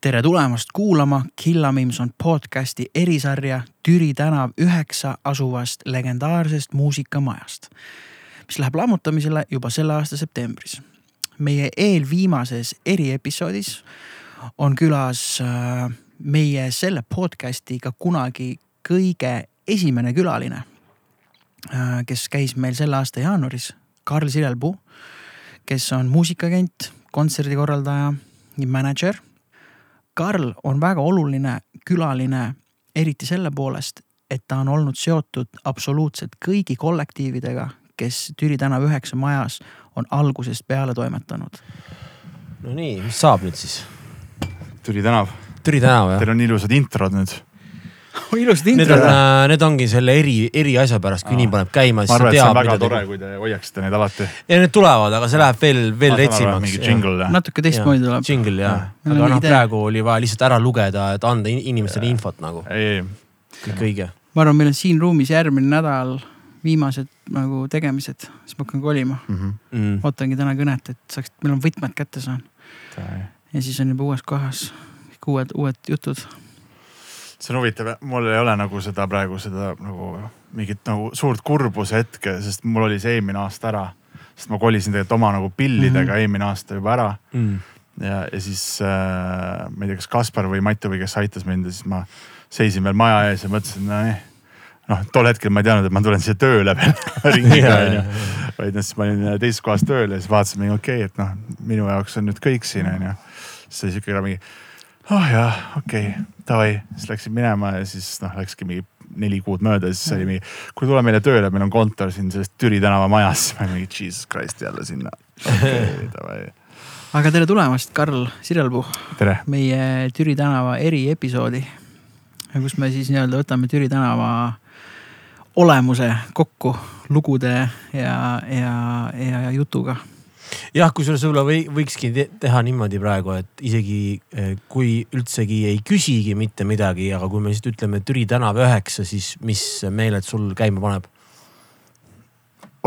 tere tulemast kuulama Killa Mimson podcasti erisarja Türi tänav üheksa asuvast legendaarsest muusikamajast, mis läheb lammutamisele juba selle aasta septembris. meie eelviimases eriepisoodis on külas äh, meie selle podcast'iga kunagi kõige esimene külaline, äh, kes käis meil selle aasta jaanuaris, Karl Sirelpuu, kes on muusikaagent, kontserdikorraldaja ja mänedžer Karl on väga oluline külaline, eriti selle poolest, et ta on olnud seotud absoluutselt kõigi kollektiividega, kes Türi tänav üheksa majas on algusest peale toimetanud. no nii, mis saab nüüd siis? Türi tänav. Türi tänav jah. Teil on ilusad introd nüüd ilusad Need on, äh, need ongi selle eri, eri asja pärast, kui inimene paneb käima, ma siis arvan, ta et see on teab, väga tore, kui te hoiaksite neid alati. ja need tulevad, aga see läheb veel, veel retsimaks natuke teistmoodi tuleb. Jingle jah, aga noh, praegu oli vaja lihtsalt ära lugeda, et anda in- inimestele infot nagu, ei, kõik õige. ma arvan, meil on siin ruumis järgmine nädal viimased nagu tegemised, siis ma hakkan kolima. ei. Mm. ootangi täna kõnet, et saaks, meil on võtmed kätte saan ja siis on juba uues kohas kõik uued, uued jutud. See on huvitav, mul ei ole nagu seda praegu seda nagu mingit nagu suurt kurbuse hetke, sest mul oli see eelmine aasta ära. sest ma kolisin tegelikult oma nagu pillidega mm -hmm. eelmine aasta juba ära Mm. ja, ja siis äh, ma ei tea, kas Kaspar või Matu või kes aitas mind ja siis ma seisin veel maja ees ja mõtlesin, noh, noh tol hetkel ma ei teadnud, et ma tulen siia tööle veel ringiga onju. vaid noh, siis ma olin teises kohas tööl ja siis vaatasin, okei okay,, et noh, minu jaoks on nüüd kõik siin onju. siis oli siuke mingi, oh jah, okei. Okay,, davai, siis läksin minema ja siis noh, läkski mingi neli kuud mööda siis oli mingi, kuule tule meile tööle, meil on kontor siin selles Türi tänava majas. ma olin mingi jesus christ jälle sinna. okei davai, aga tere tulemast, Karl Sirelpuu, meie Türi tänava eriepisoodi, kus me siis nii-öelda võtame Türi tänava olemuse kokku lugude ja, ja, ja, ja jutuga jah, kusjuures võib-olla või, võikski te teha niimoodi praegu, et isegi eh, kui üldsegi ei küsigi mitte midagi, aga kui me lihtsalt ütleme Türi tänav üheksa, siis mis meeled sul käima paneb?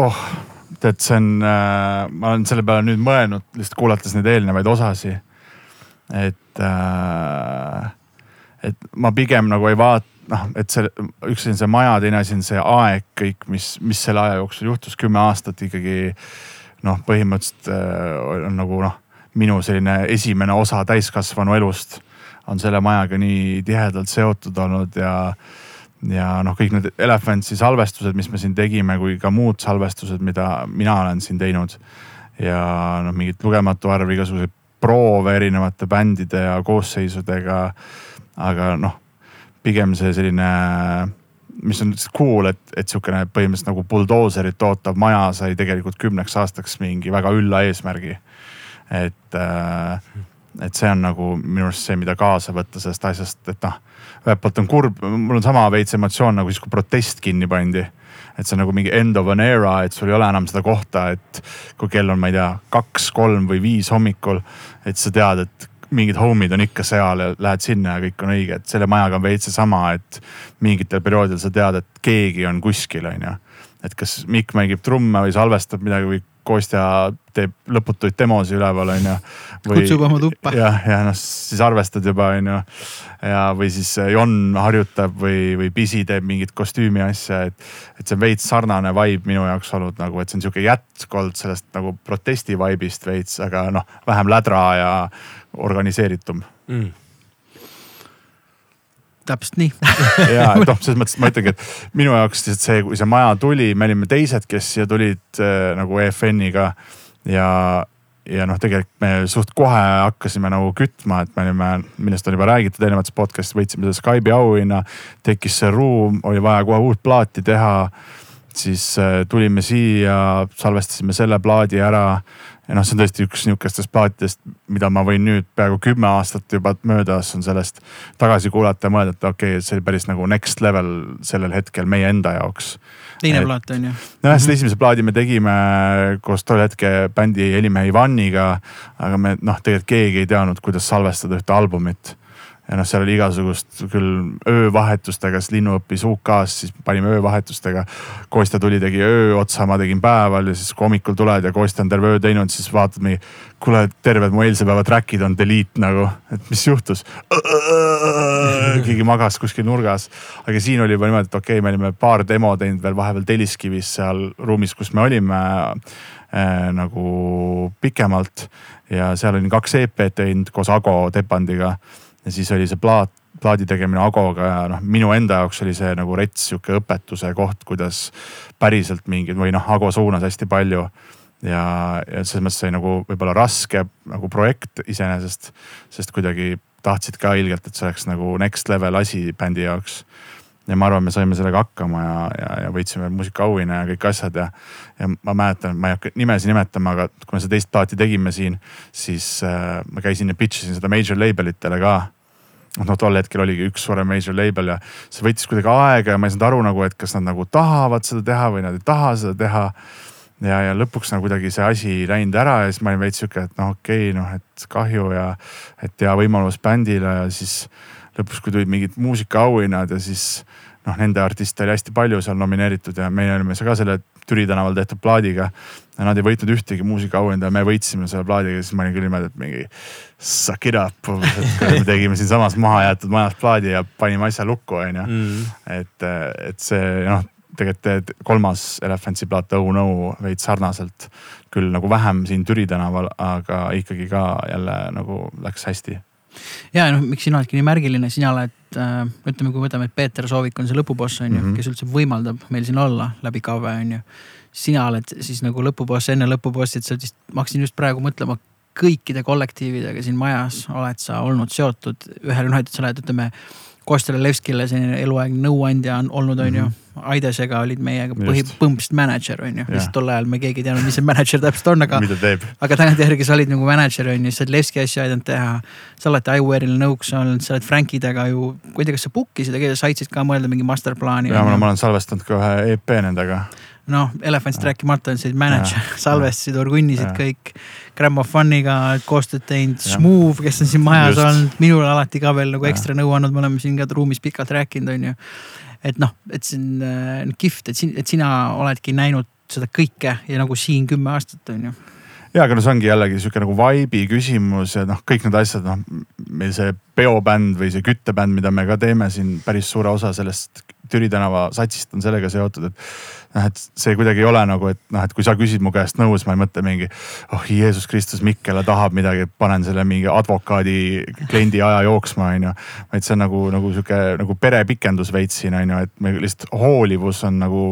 oh, tead, see on äh,, ma olen selle peale nüüd mõelnud, lihtsalt kuulates neid eelnevaid osasi. et äh,, et ma pigem nagu ei vaata, noh, et see üks asi on see maja, teine asi on see aeg kõik, mis, mis selle aja jooksul juhtus, kümme aastat ikkagi noh, põhimõtteliselt äh, on nagu noh, minu selline esimene osa täiskasvanu elust on selle majaga nii tihedalt seotud olnud ja ja noh, kõik need Elephantsi salvestused, mis me siin tegime, kui ka muud salvestused, mida mina olen siin teinud. ja noh, mingit lugematu arv igasuguseid proove erinevate bändide ja koosseisudega. aga noh, pigem see selline, mis on cool, et, et sihukene põhimõtteliselt nagu buldooserit ootav maja sai tegelikult kümneks aastaks mingi väga ülla eesmärgi. et äh, et see on nagu minu arust see, mida kaasa võtta sellest asjast, et noh, ühelt poolt on kurb, mul on sama veits emotsioon nagu siis, kui protest kinni pandi. et see on nagu mingi end of an era, et sul ei ole enam seda kohta, et kui kell on, ma ei tea, kaks, kolm või viis hommikul, et sa tead, et mingid homid on ikka seal ja lähed sinna ja kõik on õige, et selle majaga on veits seesama, et mingitel perioodidel sa tead, et keegi on kuskil, onju. et kas Mikk mängib trumme või salvestab midagi või Kostja teeb lõputuid demosid üleval, onju. Kutsub oma tuppa. jah, ja noh, siis arvestad juba, onju. ja, või siis Jon harjutab või, või Pisi teeb mingit kostüümi asja, et, et see on veits sarnane vibe minu jaoks olnud nagu, et see on sihuke jätk olnud sellest nagu protesti vibe'ist veits, aga noh, vähem lädra ja organiseeritum Mm. Täpselt nii. ja et noh, selles mõttes, ma ütlengi, et minu jaoks lihtsalt see, kui see maja tuli, me olime teised, kes siia tulid äh, nagu EFN-iga ja, ja noh, tegelikult me suht kohe hakkasime nagu kütma, et me olime, millest on juba räägitud erinevates podcast'is, võitsime selle Skype'i auhinna. tekkis see ruum, oli vaja kohe uut plaati teha siis äh, tulime siia, salvestasime selle plaadi ära noh, see on tõesti üks nihukestest plaatidest, mida ma võin nüüd peaaegu kümme aastat juba möödas on sellest tagasi kuulata ja mõelda, et okei okay,, see oli päris nagu next level sellel hetkel meie enda jaoks. teine Et- plaat on ju. nojah, selle esimese plaadi me tegime koos tol hetke bändi helimehe Ivaniga, aga me noh, tegelikult keegi ei teadnud, kuidas salvestada ühte albumit. Ja noh, seal oli igasugust küll öövahetustega, sest Linnu õppis UK-s, siis panime öövahetustega. Kostja tuli, tegi öö otsa, ma tegin päeval ja siis kui hommikul tuled ja Kostja on terve öö teinud, siis vaatad mingi. kuule, terved mu eilse päeva track'id on delete nagu, et mis juhtus? keegi magas kuskil nurgas, aga siin oli juba niimoodi, et okei okay,, me olime paar demo teinud veel vahepeal Telliskivis seal ruumis, kus me olime äh, nagu pikemalt ja seal olin kaks EP-d teinud koos Ago Tepandiga ja siis oli see plaat, plaadi tegemine Agoga ja noh, minu enda jaoks oli see nagu rets sihuke õpetuse koht, kuidas päriselt mingid või noh, Ago suunas hästi palju. ja, ja selles mõttes sai nagu võib-olla raske nagu projekt iseenesest, sest kuidagi tahtsid ka ilgelt, et see oleks nagu next level asi bändi jaoks ja ma arvan, me saime sellega hakkama ja, ja, ja võitsime muusikaauhinna ja kõik asjad ja. ja ma mäletan, ma ei hakka nimesid nimetama, aga kui me seda teist plaati tegime siin, siis äh, ma käisin ja pitch isin seda major label itele ka noh, tol hetkel oligi üks suurem major label ja see võttis kuidagi aega ja ma ei saanud aru nagu, et kas nad nagu tahavad seda teha või nad ei taha seda teha. ja, ja lõpuks nagu kuidagi see asi läinud ära ja siis ma olin veits sihuke, et noh, okei okay,, noh, et kahju ja et hea võimalus bändile ja siis lõpuks, kui tulid mingid muusikaauhinnad ja siis noh, nende artiste oli hästi palju seal nomineeritud ja meie olime ka selle Türi tänaval tehtud plaadiga. ja nad ei võitnud ühtegi muusikaauhinda ja me võitsime selle plaadiga, siis ma olin küll niimoodi, et mingi suck it up. me tegime siinsamas mahajäetud majas plaadi ja panime asja lukku, on ju. Mm. et, et see noh, tegelikult kolmas Elephantsi plaat Oh No veits sarnaselt. küll nagu vähem siin Türi tänaval, aga ikkagi ka jälle nagu läks hästi ja noh, miks sina oledki nii märgiline, sina oled äh,, ütleme, kui võtame, et Peeter Soovik on see lõpuboss on ju mm, -hmm. kes üldse võimaldab meil siin olla läbi KV on ju. sina oled siis nagu lõpuboss enne lõpubossi, et sa vist, ma hakkasin just praegu mõtlema kõikide kollektiividega siin majas oled sa olnud seotud ühel, noh, et sa oled, ütleme Kostja Levskile selline eluaegne nõuandja on olnud, on ju. Mhm. Aidesega olid meiega põhi, põhimõtteliselt mänedžer on ju, lihtsalt tol ajal me keegi ei teadnud, mis see mänedžer täpselt on, aga. mida teeb. aga tagantjärgi sa olid nagu mänedžer on ju, sa oled Levski asju aidanud teha. sa oled iWare'il nõuks olnud, sa oled Frankidega ju, ma ei tea, kas sa book isid, sa aitasid ka mõelda mingi masterplaani. ja ma olen salvestanud ka ühe EP nendega noh, Elephantist rääkimata on sellised mänedžer, salvestasid, orgunnisid kõik. Grammofoniga koostööd teinud, Smooth, kes on siin majas Just. olnud, minule alati ka veel nagu ekstra nõu andnud, me oleme siin ka ruumis pikalt rääkinud, on ju. et noh, et see on äh, kihvt, et siin, et sina oledki näinud seda kõike ja nagu siin kümme aastat, on ju ja, aga no see ongi jällegi sihuke nagu vibe'i küsimus ja noh, kõik need asjad, noh meil see peobänd või see küttebänd, mida me ka teeme siin päris suure osa sellest Türi tänava satsist on sellega seotud, et noh, et see kuidagi ei ole nagu, et noh, et kui sa küsid mu käest nõu, siis ma ei mõtle mingi. oh Jeesus Kristus, Mikkela tahab midagi, panen selle mingi advokaadi kliendi aja jooksma, on ju. vaid see on nagu, nagu sihuke nagu perepikendus veits siin on ju, et me lihtsalt hoolivus on nagu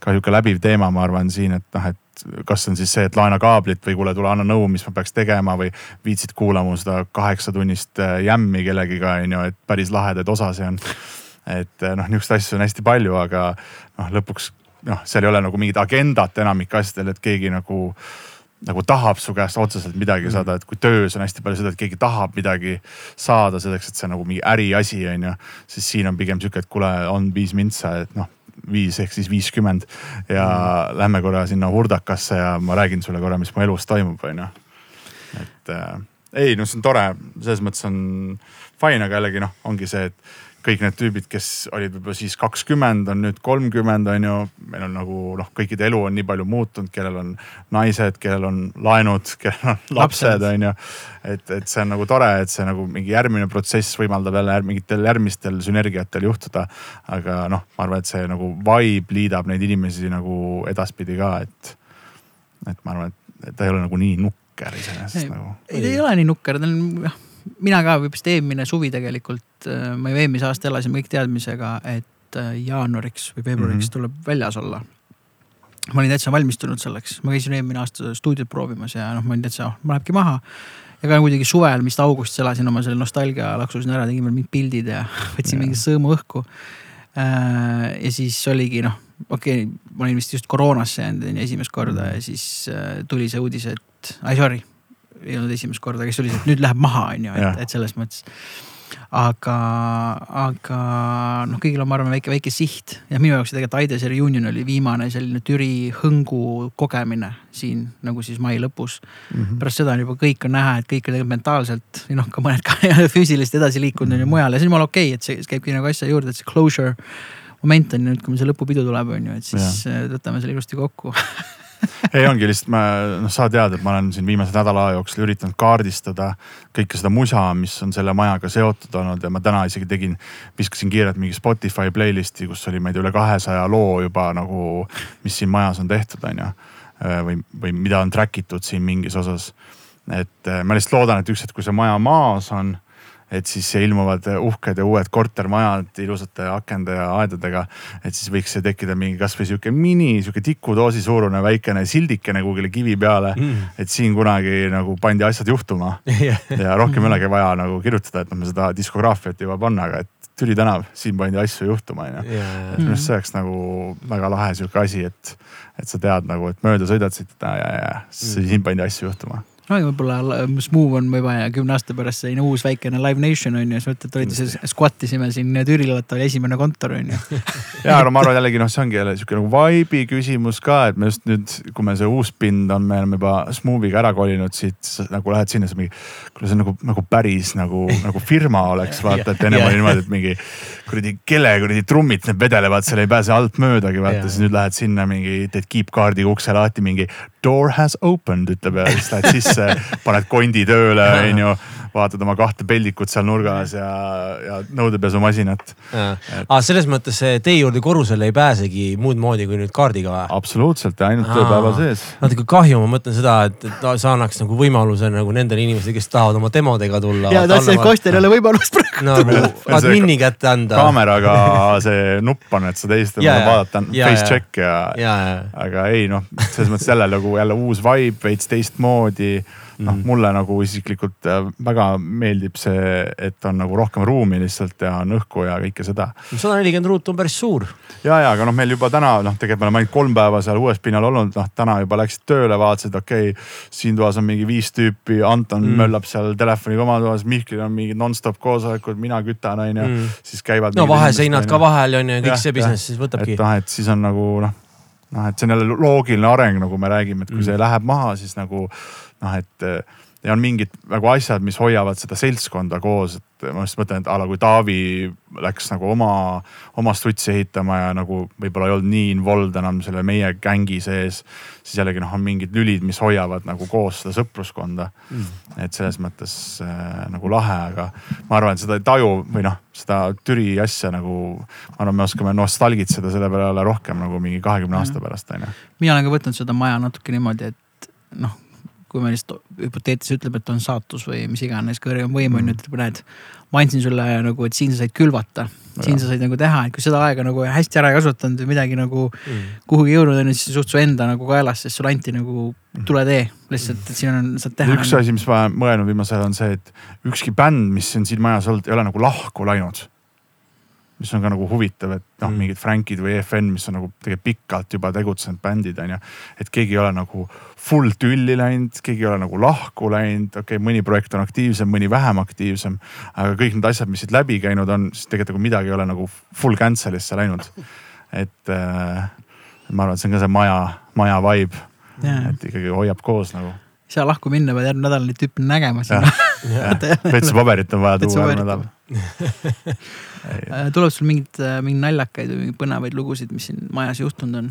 ka sihuke läbiv teema, ma arvan siin, et noh, et kas on siis see, et laena kaablit või kuule, tule anna nõu, mis ma peaks tegema või viitsid kuulama seda kaheksatunnist jämmi kellegiga on ju, et päris lahedaid osa see on. Et äh, noh, niisuguseid asju on hästi palju, aga noh, lõpuks noh, seal ei ole nagu mingit agendat enamik asjadel, et keegi nagu nagu tahab su käest otseselt midagi mm. saada, et kui töös on hästi palju seda, et keegi tahab midagi saada selleks, et see nagu mingi äriasi on ju. siis siin on pigem sihuke, et kuule, on viis mintsa, et noh, viis ehk siis viiskümmend ja mm. lähme korra sinna hurdakasse ja ma räägin sulle korra, mis mu elus toimub, on ju. et äh, ei, no see on tore, selles mõttes on fine, aga jällegi noh, ongi see, et kõik need tüübid, kes olid võib-olla siis kakskümmend, on nüüd kolmkümmend, on ju. meil on nagu noh, kõikide elu on nii palju muutunud, kellel on naised, kellel on laenud, kellel on lapsed, on ju. et, et see on nagu tore, et see nagu mingi järgmine protsess võimaldab jälle mingitel järgmistel sünergiatel juhtuda. aga noh, ma arvan, et see nagu vibe liidab neid inimesi nagu edaspidi ka, et, et ma arvan, et ta ei ole nagu nii nukker iseenesest nagu. ei, ta ei ole nii nukker, ta on jah mina ka vist eelmine suvi tegelikult, äh, me ju eelmise aasta elasime kõik teadmisega, et äh, jaanuariks või veebruariks mm -hmm. tuleb väljas olla. ma olin täitsa valmistunud selleks, ma käisin eelmine aasta stuudiot proovimas ja noh, ma olin täitsa, ma lähebki maha. ja ka kuidagi suvel, vist augustis elasin oma selle nostalgia laksusin ära, tegin veel mingid pildid ja võtsin mingi sõõmu õhku. Äh, ja siis oligi noh, okei okay,, ma olin vist just koroonasse jäänud esimest korda ja siis tuli see uudis, et ai sorry ei olnud esimest korda, kes oli see, et nüüd läheb maha, on ju, et, et selles mõttes. aga, aga noh, kõigil on, ma arvan, väike, väike siht ja minu jaoks tegelikult Aides Reunion oli viimane selline Türi hõngu kogemine siin nagu siis mai lõpus mm. -hmm. pärast seda on juba kõik on näha, et kõik on tegelikult mentaalselt või noh, ka mõned ka füüsiliselt edasi liikunud on ju mujal ja see on jumala okei okay,, et see käibki nagu asja juurde, et see closure moment on nüüd, kui meil see lõpupidu tuleb, on ju, et siis ja. võtame selle ilusti kokku ei ongi lihtsalt ma noh, sa tead, et ma olen siin viimase nädala jooksul üritanud kaardistada kõike seda musa, mis on selle majaga seotud olnud ja ma täna isegi tegin, viskasin kiirelt mingi Spotify playlist'i, kus oli, ma ei tea, üle kahesaja loo juba nagu, mis siin majas on tehtud, on ju. või, või mida on track itud siin mingis osas. et ma lihtsalt loodan, et üks hetk, kui see maja maas on et siis ilmuvad uhked ja uued kortermajad ilusate akende ja aedadega. et siis võiks tekkida mingi kasvõi sihuke mini, sihuke tikudoosi suurune väikene sildikene kuhugile kivi peale mm.. et siin kunagi nagu pandi asjad juhtuma ja rohkem ei olegi vaja nagu kirjutada, et noh, me seda diskograafiat juba panna, aga et Türi tänav, siin pandi asju juhtuma on ju. et minu arust see oleks nagu väga lahe sihuke asi, et, et sa tead nagu, et mööda sõidad siit ja, ja, ja mm. siin pandi asju juhtuma no võib-olla Smooth on ja kümne aasta pärast selline uus väikene Live Nation on ju, siis mõtled, olite siis squat isime siin Türil, vaata oli esimene kontor on ju. ja, no ma arvan jällegi noh, see ongi jälle sihuke nagu vibe'i küsimus ka, et me just nüüd, kui meil see uus pind on, me oleme juba Smooth'iga ära kolinud siit nagu lähed sinna, siis mingi. kuule, see on nagu, nagu päris nagu, nagu firma oleks vaata, et ennem oli niimoodi, et mingi kuradi kelle kuradi trummid need vedelevad, seal ei pääse alt möödagi vaata, siis nüüd lähed sinna mingi, teed kiipkaardiga ukse lahti, mingi door has opened ütleb ja siis lähed sisse, paned kondi tööle, onju vaatad oma kahte peldikut seal nurgas ja, ja nõudepesumasinat. aga selles mõttes tee juurde korrusele ei pääsegi muud moodi kui nüüd kaardiga või? absoluutselt, ainult tööpäeva sees. natuke kahju, ma mõtlen seda, et, et sa annaks nagu võimaluse nagu nendele inimestele, kes tahavad oma demodega tulla. ja tahtsin, et Kostjal ei ole võimalust praegu nagu admini kätte anda. kaameraga see nupp on, et sa teist vaadata, face check ja, ja, ja. aga ei noh, selles mõttes jälle nagu jälle uus vibe, veits teistmoodi noh, mhm. mulle nagu isiklikult äh, väga meeldib see, et on nagu rohkem ruumi lihtsalt ja on õhku ja kõike seda. sada nelikümmend ruutu on päris suur. ja, ja aga noh, meil juba täna noh, tegelikult me oleme ainult kolm päeva seal uues pinnal olnud, noh täna juba läksid tööle, vaatasid, okei okay,. siin toas on mingi viis tüüpi, Anton mm. möllab seal telefoniga oma toas, Mihklil on mingid nonstop koosolekud, mina kütan on ju mm., siis käivad. no vaheseinad ka vahel on ju, kõik ja, see business siis võtabki. et noh, et siis on nagu noh noh, et see on jälle loogiline areng, nagu me räägime, et kui mm. see läheb maha, siis nagu noh, et ja on mingid nagu asjad, mis hoiavad seda seltskonda koos, et ma just mõtlen, et a la kui Taavi läks nagu oma, oma stutsi ehitama ja nagu võib-olla ei olnud nii involved enam selle meie gängi sees. siis jällegi noh, on mingid lülid, mis hoiavad nagu koos seda sõpruskonda mm.. et selles mõttes äh, nagu lahe, aga ma arvan, et seda ei taju või noh, seda Türi asja nagu. ma arvan, me oskame nostalgitseda selle peale rohkem nagu mingi kahekümne aasta mm. pärast on ju. mina olen ka võtnud seda maja natuke niimoodi, et noh kui me lihtsalt hüpoteetiliselt ütleme, et on saatus või mis iganes kõrgem võim on ju, ütleb, näed. ma andsin sulle nagu, et siin sa said külvata, siin sa said nagu teha, et kui seda aega nagu hästi ära ei kasutanud või midagi nagu mm. kuhugi jõudnud on ju, siis suht su enda nagu kaelas, sest sulle anti nagu tule tee lihtsalt, et siin on, saad teha. üks asi, mis ma olen mõelnud viimasel ajal on see, et ükski bänd, mis on siin majas olnud, ei ole nagu lahku läinud mis on ka nagu huvitav, et noh mm., mingid Frankid või EFN, mis on nagu tegelikult pikalt juba tegutsenud bändid on ju. et keegi ei ole nagu full tülli läinud, keegi ei ole nagu lahku läinud, okei okay,, mõni projekt on aktiivsem, mõni vähem aktiivsem. aga kõik need asjad, mis siit läbi käinud on, siis tegelikult nagu midagi ei ole nagu full cancel'isse läinud. et äh, ma arvan, et see on ka see maja, maja vibe yeah., et ikkagi hoiab koos nagu ei saa lahku minna, pead järgmine nädal neid tüüpe nägema siin. WC-paberit on vaja tuua järgmine nädal tuleb sul mingeid, äh, mingeid naljakaid või põnevaid lugusid, mis siin majas juhtunud on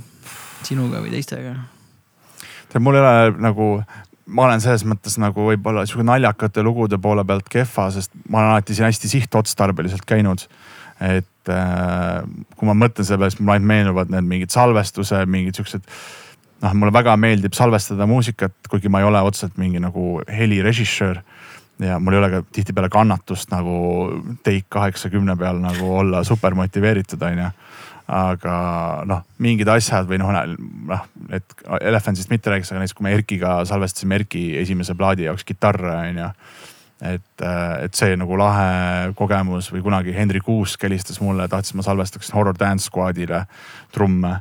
sinuga või teistega? tead, mul ei ole nagu, ma olen selles mõttes nagu võib-olla sihuke naljakate lugude poole pealt kehva, sest ma olen alati siin hästi sihtotstarbeliselt käinud. et äh, kui ma mõtlen selle peale, siis mulle ainult meenuvad need mingid salvestused, mingid siuksed noh, mulle väga meeldib salvestada muusikat, kuigi ma ei ole otseselt mingi nagu helirežissöör ja mul ei ole ka tihtipeale kannatust nagu take kaheksakümne peal nagu olla super motiveeritud, onju. aga noh, mingid asjad või noh, noh, et Elephantist mitte rääkides, aga näiteks kui me Erkiga salvestasime Erki esimese plaadi jaoks kitarre, onju et, et see nagu lahe kogemus või kunagi Hendrik Uusk helistas mulle, tahtis, ma salvestaksin Horror Dance Squadile trumme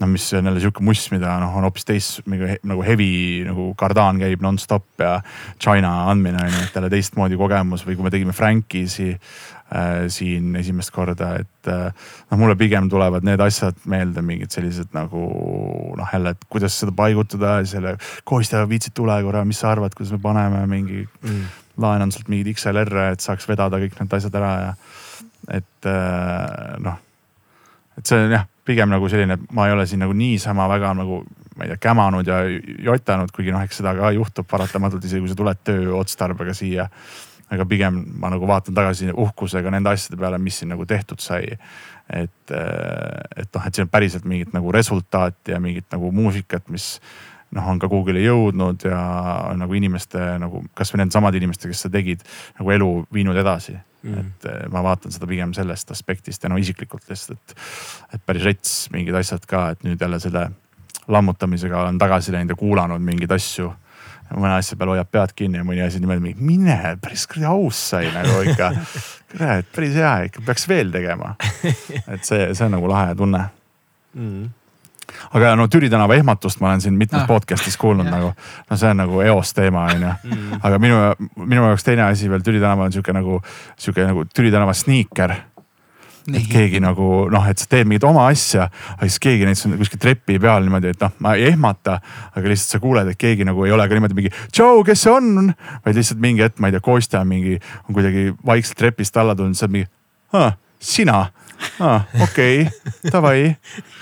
noh, mis on jälle sihuke muss, mida noh, on hoopis teist nagu heavy nagu kardaan käib nonstop ja China andmine on ju, et jälle teistmoodi kogemus või kui me tegime Frankisi äh, siin esimest korda, et äh, noh, mulle pigem tulevad need asjad meelde, mingid sellised nagu noh, jälle, et kuidas seda paigutada, selle Kostja viitsid tule korra, mis sa arvad, kuidas me paneme mingi Mm. laenan sult mingeid XLR-e, et saaks vedada kõik need asjad ära ja et äh, noh, et see on jah, pigem nagu selline, ma ei ole siin nagu niisama väga nagu ma ei tea, kämanud ja jotanud, kuigi noh, eks seda ka juhtub paratamatult, isegi kui sa tuled tööotstarbega siia. aga pigem ma nagu vaatan tagasi uhkusega nende asjade peale, mis siin nagu tehtud sai. et, et noh, et siin on päriselt mingit nagu resultaati ja mingit nagu muusikat, mis noh, on ka kuhugile jõudnud ja nagu inimeste nagu kasvõi need samad inimesed, kes seda tegid, nagu elu viinud edasi mm.. et eh, ma vaatan seda pigem sellest aspektist ja no isiklikult lihtsalt, et, et päris rets mingid asjad ka, et nüüd jälle selle lammutamisega olen tagasi läinud ja kuulanud mingeid asju. mõne asja peal hoiab pead kinni ja mõni asi niimoodi, mine päris kuradi aus sai nagu ikka. kurat, päris hea ikka peaks veel tegema. et see, see on nagu lahe tunne Mm. Aga no Türi tänava ehmatust ma olen siin mitmes Ah. ah, podcast'is kuulnud Jah. nagu, no see on nagu eos teema on ju. Mm. aga minu, minu jaoks teine asi veel Türi tänaval on sihuke nagu, sihuke nagu Türi tänava sniiker. et keegi nagu noh, et sa teed mingit oma asja, aga siis keegi näiteks on kuskil trepi peal niimoodi, et noh, ma ei ehmata. aga lihtsalt sa kuuled, et keegi nagu ei ole ka niimoodi mingi tšau, kes see on, vaid lihtsalt mingi hetk, ma ei tea, Kostja on mingi, on kuidagi vaikselt trepist alla tulnud, sa oled mingi, sina, okei okay,, davai,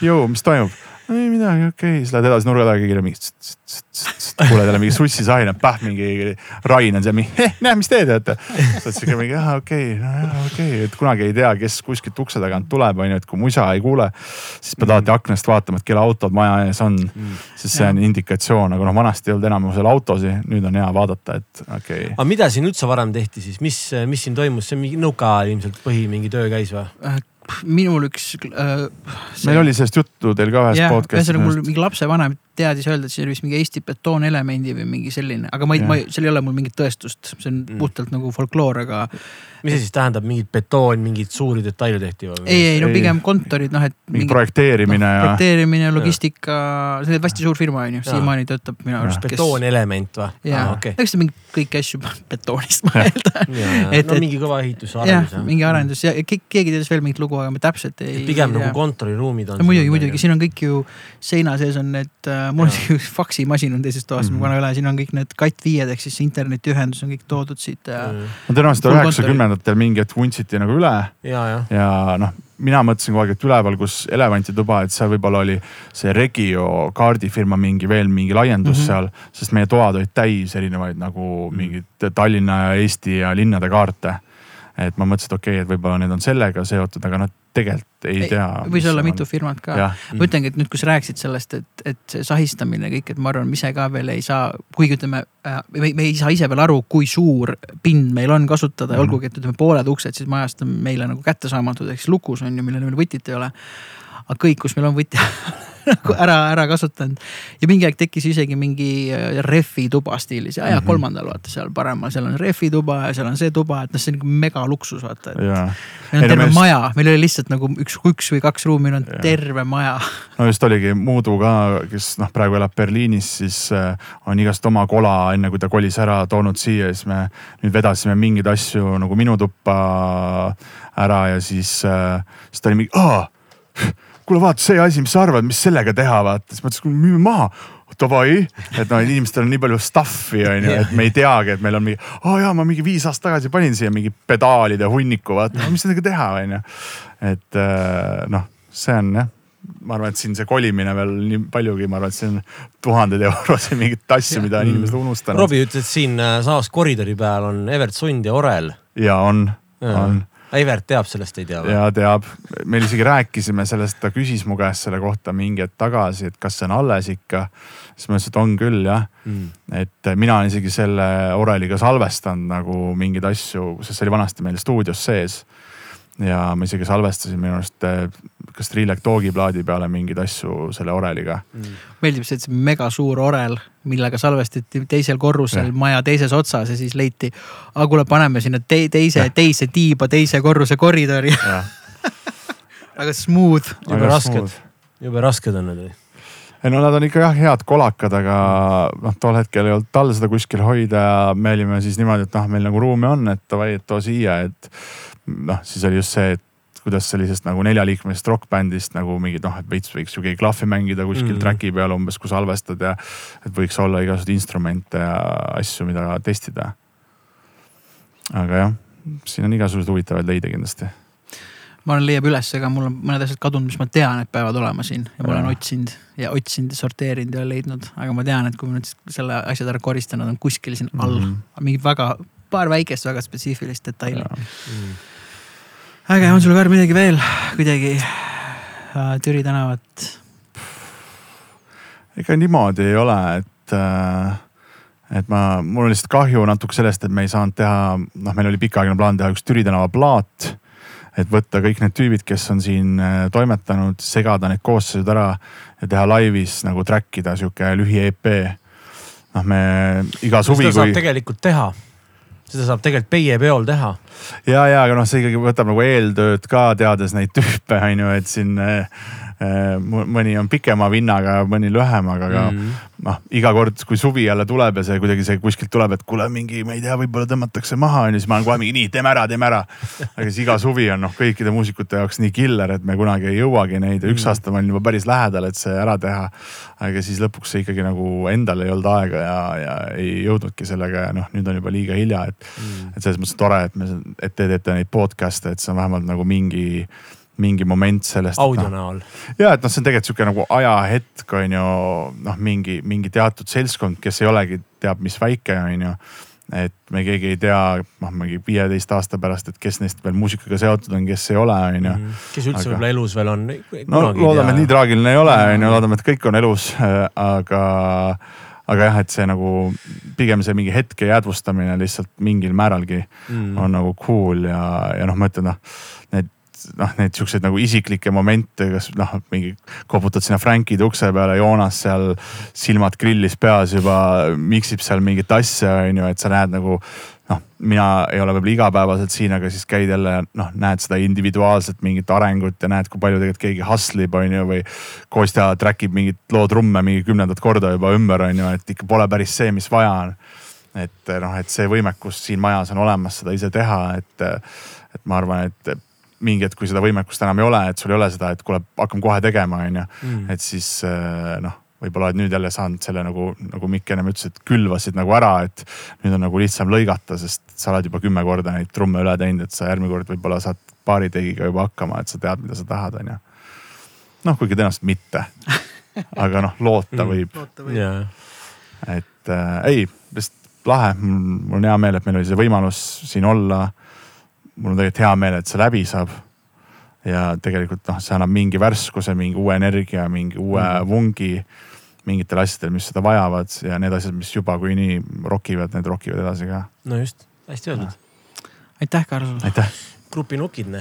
jõu, mis toimub ei midagi, okei okay., siis lähed edasi nurga taga, keegi mingi. kuuled jälle mingi sussisahinat, päh mingi Rain on seal mingi, näe, mis teed, et. sa oled siuke mingi, aa okei okay,, nojah okei okay., et kunagi ei tea, kes kuskilt ukse tagant tuleb, on ju, et kui musa ei kuule. siis pead alati aknast vaatama, et kelle autod maja ees on, sest see on indikatsioon, aga noh, vanasti ei olnud enamusel autosid, nüüd on hea vaadata, et okei okay.. aga mida siin üldse varem tehti siis, mis, mis siin toimus, see mingi nõuka ilmselt põhi mingi töö käis või? Minul üks äh,. meil oli sellest juttu teil ka ühes podcast'is ühesõnaga mul mingi lapsevanem teadis öelda, et see oli vist mingi Eesti betoonelemendi või mingi selline, aga ma ei, ma ei, seal ei ole mul mingit tõestust, see on Mm. puhtalt nagu folkloor, aga mis see siis tähendab, mingit betoon, mingeid suuri detaile tehti või? ei, ei no pigem kontorid, noh, et mingi projekteerimine ja projekteerimine, logistika, see on hästi suur firma on ju, siiamaani töötab minu arust. betoonelement või? jaa, okei. eks ta mingi kõiki asju betoonist ma eeldan. Et- no et- mingi kõva ehituse jah arendus, jah. mingi arendus ja ke- keegi teadis veel mingit lugu, aga ma täpselt ei. pigem nagu kontoriruumid on. no muidugi, muidugi, siin on kõik ju seina sees on need äh,, mul on üks faksimasin on teises toas mm, Mhm. -hmm. ma panen üle, siin on kõik need katt viied ehk siis internetiühendus on kõik toodud siit ja mm.. no tõenäoliselt üheksakümnendatel mingi hetk vuntsiti nagu üle ja, jah. ja noh, mina mõtlesin kogu aeg, et üleval, kus elevantituba, et seal võib-olla oli see Regio kaardifirma mingi veel mingi laiendus mm Mhm. -hmm. seal, sest meie toad olid täis erinevaid nagu mingeid Tallinna ja Eesti ja linnade kaarte. Et ma mõtlesin, et okei okay,, et võib-olla need on sellega seotud, aga noh, tegelikult ei tea. võis olla mitu firmat ka. ma ütlengi, et nüüd, kui sa rääkisid sellest, et, et see sahistamine kõik, et ma arvan, me ise ka veel ei saa, kuigi ütleme äh,, me, me ei saa ise veel aru, kui suur pind meil on kasutada mm. -hmm. olgugi, et ütleme pooled uksed siis majast on meile nagu kättesaamatud, ehk siis lukus on ju, millel meil võtit ei ole. aga kõik, kus meil on võti ära, ära kasutanud. Ja mingi aeg tekkis isegi mingi äh, rehvi tuba stiilis. Ja, ja Mhm. kolmandal vaata seal paremal, seal on rehvi tuba ja seal on see tuba, et noh, see on nagu megaluksus vaata, et ja meil Ei on terve me just- maja, meil oli lihtsalt nagu üks, üks või kaks ruumi, meil on Jah. terve maja. no just oligi Muudu ka, kes noh, praegu elab Berliinis, siis äh, on igast oma kola, enne kui ta kolis ära toonud siia, siis me nüüd vedasime mingeid asju nagu minu tuppa ära ja siis äh,, siis ta oli mingi, kuule vaata see asi, mis sa arvad, mis sellega teha, vaata, siis ma ütlesin, müüme maha. Davai, et noh, inimestel on nii palju stuff'i on ju, et me ei teagi, et meil on mingi, aa oh, jaa, ma mingi viis aastat tagasi panin siia mingi pedaalide hunniku, vaata, mis nendega teha, on ju. et äh, noh, see on jah. Ma arvan, et siin see kolimine veel nii paljugi, ma arvan, et see on tuhandeid eurosid mingit asju, mida on inimesed unustanud. Robbie ütles, et siin äh, samas koridori peal on Evert Sund ja Orel. ja on, on Evert teab sellest, ei tea või? ja teab, meil isegi rääkisime sellest, ta küsis mu käest selle kohta mingi hetk tagasi, et kas see on alles ikka. siis ma ütlesin, et on küll jah, Mm. et mina olen isegi selle Oreliga salvestanud nagu mingeid asju, sest see oli vanasti meil stuudios sees. ja ma isegi salvestasin minu arust eh, kas Trilek Doogi plaadi peale mingeid asju selle Oreliga. meeldib see, et see mega suur orel, millega salvestati teisel korrusel Jah. maja teises otsas ja siis leiti. aga kuule, paneme sinna te teise, teise tiiba, teise korruse koridori. väga smooth. jube rasked, jube rasked on need või? ei no nad on ikka jah head kolakad, aga noh, tol hetkel ei olnud tal seda kuskil hoida ja me olime siis niimoodi, et noh, meil nagu ruumi on, et davai, et too siia, et noh, siis oli just see, et kuidas sellisest nagu neljaliikmelisest rokkbändist nagu mingid noh, et veits võiks ju keegi klahvi mängida kuskil mm. track'i peal umbes, kui salvestad ja et võiks olla igasuguseid instrumente ja asju, mida testida. aga jah, siin on igasuguseid huvitavaid leide kindlasti ma olen leiab üles, ega mul on mõned asjad kadunud, mis ma tean, et peavad olema siin ja ma olen otsinud ja otsinud ja sorteerinud ja leidnud, aga ma tean, et kui ma nüüd selle asjad ära koristan, nad on kuskil siin all mm. -hmm. mingi väga, paar väikest, väga spetsiifilist detaili. Mm. Äge, on sul Karl midagi veel kuidagi äh, Türi tänavat? ega niimoodi ei ole, et äh, et ma, mul on lihtsalt kahju natuke sellest, et me ei saanud teha, noh, meil oli pikaajaline plaan teha üks Türi tänava plaat. et võtta kõik need tüübid, kes on siin äh, toimetanud, segada need koosseisud ära ja teha laivis nagu track ida sihuke lühi EP. noh, me iga suvi, seda saab kui tegelikult teha. seda saab tegelikult Peie peol teha. Ja, ja aga noh, see ikkagi võtab nagu eeltööd ka, teades neid tüüpe on ju, et siin äh, mõni on pikema vinnaga, mõni lühemaga, aga Mhm. noh, iga kord, kui suvi jälle tuleb ja see kuidagi see kuskilt tuleb, et kuule mingi, ma ei tea, võib-olla tõmmatakse maha on ju, siis ma olen kohe mingi nii, teeme ära, teeme ära. aga siis iga suvi on noh, kõikide muusikute jaoks nii killer, et me kunagi ei jõuagi neid ja üks Mm. aasta ma olin juba päris lähedal, et see ära teha. aga siis lõpuks see ikkagi nagu endal ei olnud aega ja, ja ei jõudnudki sellega ja noh, nüüd on juba liiga hilja, et Mm. et selles mõttes tore, et me, et te teete neid podcast'e, et see on vähemalt nagu mingi, mingi moment sellest. audio no, näol. ja et noh, see on tegelikult sihuke nagu ajahetk on ju noh, mingi, mingi teatud seltskond, kes ei olegi teab mis väike on ju. et me keegi ei tea, noh mingi viieteist aasta pärast, et kes neist veel muusikaga seotud on, kes ei ole, on ju. Mhm. kes üldse Aga- võib-olla elus veel on. no loodame, et nii traagiline ei ole, on ju, loodame, et kõik on elus, aga, aga jah, et see nagu pigem see mingi hetke jäädvustamine lihtsalt mingil määralgi mm. on nagu cool ja, ja noh, ma ütlen noh, need noh, neid siukseid nagu isiklikke momente, kas noh, mingi koputad sinna Frankide ukse peale, Joonas seal silmad grillis peas juba miksib seal mingit asja, on ju, et sa näed nagu noh, mina ei ole võib-olla igapäevaselt siin, aga siis käid jälle noh, näed seda individuaalset mingit arengut ja näed, kui palju tegelikult keegi hustle ib, on ju, või Kostja track ib mingit loo trumme mingi kümnendat korda juba ümber, on ju, et ikka pole päris see, mis vaja on. et noh, et see võimekus siin majas on olemas seda ise teha, et, et ma arvan, et mingi hetk, kui seda võimekust enam ei ole, et sul ei ole seda, et kuule, hakkame kohe tegema, on ju. Mm. et siis eh, noh, võib-olla oled nüüd jälle saanud selle nagu, nagu Mikk ennem ütles, et külvasid nagu ära, et nüüd on nagu lihtsam lõigata, sest sa oled juba kümme korda neid trumme üle teinud, et sa järgmine kord võib-olla saad paari tegiga juba hakkama, et sa tead, mida sa tahad, on ju. noh, kuigi tõenäoliselt mitte. aga noh, loota Mm. võib, jaa. et äh, ei, lihtsalt lahe, mul on hea meel, et meil oli see võimalus siin olla. Mul on tegelikult hea meel, et see läbi saab. ja tegelikult noh, see annab mingi värskuse, mingi uue energia, mingi uue mm. vungi mingitele asjadele, mis seda vajavad ja need asjad, mis juba kui nii rokivad, need rokivad edasi ka. no just, hästi öeldud. aitäh, Karl. aitäh, grupi nukid,